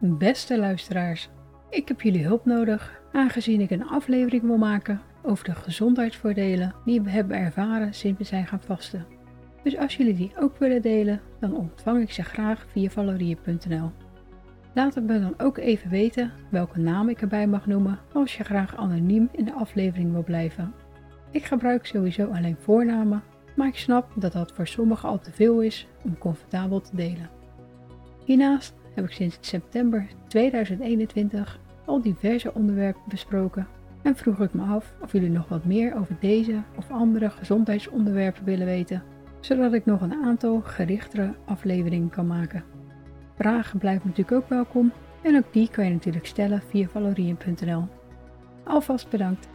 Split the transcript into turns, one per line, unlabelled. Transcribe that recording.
Beste luisteraars, ik heb jullie hulp nodig aangezien ik een aflevering wil maken over de gezondheidsvoordelen die we hebben ervaren sinds we zijn gaan vasten. Dus als jullie die ook willen delen, dan ontvang ik ze graag via valorie.nl. Laat het me dan ook even weten welke naam ik erbij mag noemen als je graag anoniem in de aflevering wil blijven. Ik gebruik sowieso alleen voornamen, maar ik snap dat dat voor sommigen al te veel is om comfortabel te delen. Hiernaast heb ik sinds september 2021 al diverse onderwerpen besproken en vroeg ik me af of jullie nog wat meer over deze of andere gezondheidsonderwerpen willen weten, zodat ik nog een aantal gerichtere afleveringen kan maken. Vragen blijven natuurlijk ook welkom en ook die kan je natuurlijk stellen via valorien.nl. Alvast bedankt